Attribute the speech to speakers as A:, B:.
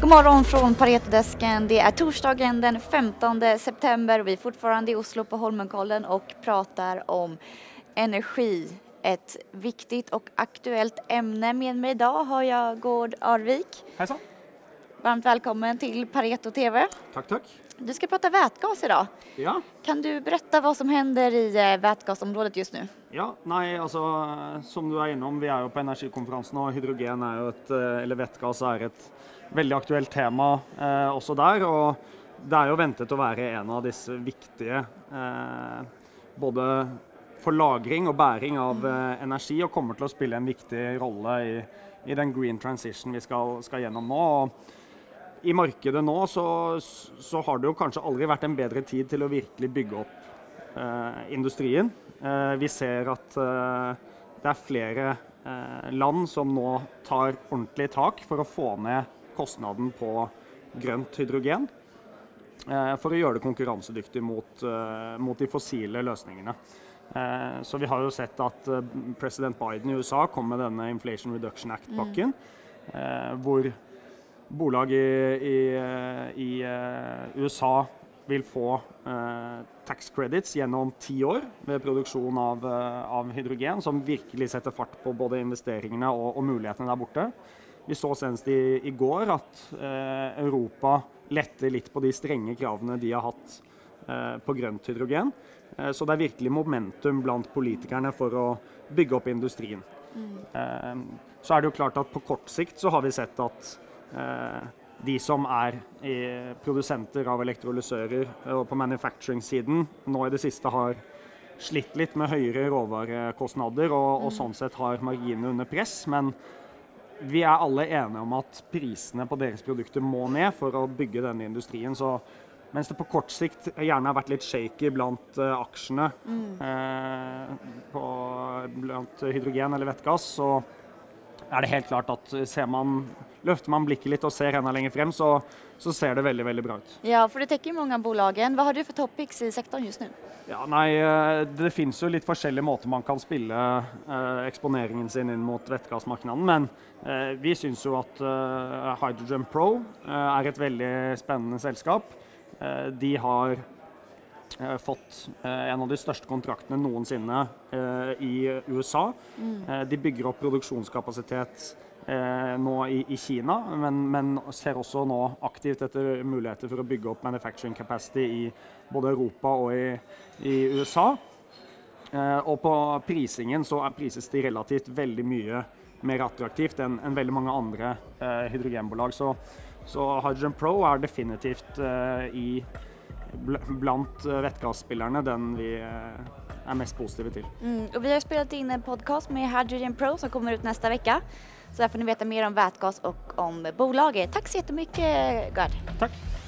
A: God morgon från Paretodesken. Det är torsdagen den 15 september och vi är fortfarande i Oslo på Holmenkollen och pratar om energi. Ett viktigt och aktuellt ämne. Med mig idag har jag Gård Arvik.
B: Hejsan.
A: Varmt välkommen till Pareto TV.
B: Tack, tack.
A: Du ska prata vätgas idag.
B: Ja.
A: Kan du berätta vad som händer i eh, vätgasområdet just nu?
B: Ja, nei, altså som du er innom, vi er jo på energikonferansen, og hydrogen er jo et, eh, eller vettgass er et veldig aktuelt tema eh, også der. Og det er jo ventet å være en av disse viktige eh, både for lagring og bæring av eh, energi, og kommer til å spille en viktig rolle i, i den green transition vi skal, skal gjennom nå. Og I markedet nå så, så har det jo kanskje aldri vært en bedre tid til å virkelig bygge opp eh, industrien. Eh, vi ser at eh, det er flere eh, land som nå tar ordentlig tak for å få ned kostnaden på grønt hydrogen. eh, For å gjøre det konkurransedyktig mot, eh, mot de fossile løsningene. Eh, Så vi har jo sett at president Biden i USA kom med denne Inflation Reduction Act-pakken. eh, Hvor bolag i, i, eh, i eh, USA vil få eh, tax credits gjennom ti år ved produksjon av, eh, av hydrogen, som virkelig setter fart på både investeringene og, og mulighetene der borte. Vi så senest i, i går at eh, Europa letter litt på de strenge kravene de har hatt eh, på grønt hydrogen. Så det er virkelig momentum blant politikerne for å bygge opp industrien. Eh, så er det jo klart at på kort sikt så har vi sett at de som er i produsenter av elektrolysører eh, og på manufacturing-siden nå i det siste har slitt litt med høyere råvarekostnader og, og sånn sett har marginene under press. Men vi er alle enige om at prisene på deres produkter må ned for å bygge denne industrien. Så mens det på kort sikt gjerne har vært litt shaky blant uh, aksjene eh, på, blant hydrogen eller vettgass, så er det helt klart at ser man, løfter man blikket litt og ser enda lenger frem, så, så ser det veldig veldig bra ut.
A: Ja, for det tekker mange många av bolagen. Hva har du for topics i sektoren just nu?
B: Ja, nei, eh, Det finnes jo litt forskjellige måter man kan spille eh, eksponeringen sin inn mot vettgassmarkedet, men eh, vi syns jo at eh, Hydrogen Pro eh, er et veldig spennende selskap. Eh, de har eh, fått eh, en av de største kontraktene noensinne eh, i USA. Eh, de bygger opp produksjonskapasitet eh, nå i, i Kina, men, men ser også nå aktivt etter muligheter for å bygge opp manufacturing capacity i både Europa og i, i USA. Eh, og på prisingen så er prises de relativt veldig mye mer attraktivt enn enn veldig mange andre eh, hydrogenbolag. Så, så Hydrogen Pro er definitivt i blant eh, vettgasspillerne den vi eh, er mest positive til.
A: Mm, og vi har spilt inn en podcast med Hydrogen Pro som kommer ut neste uke. Så der får dere vite mer om vettgass og om bolaget. Takk så jättemycket Gard.
B: Takk.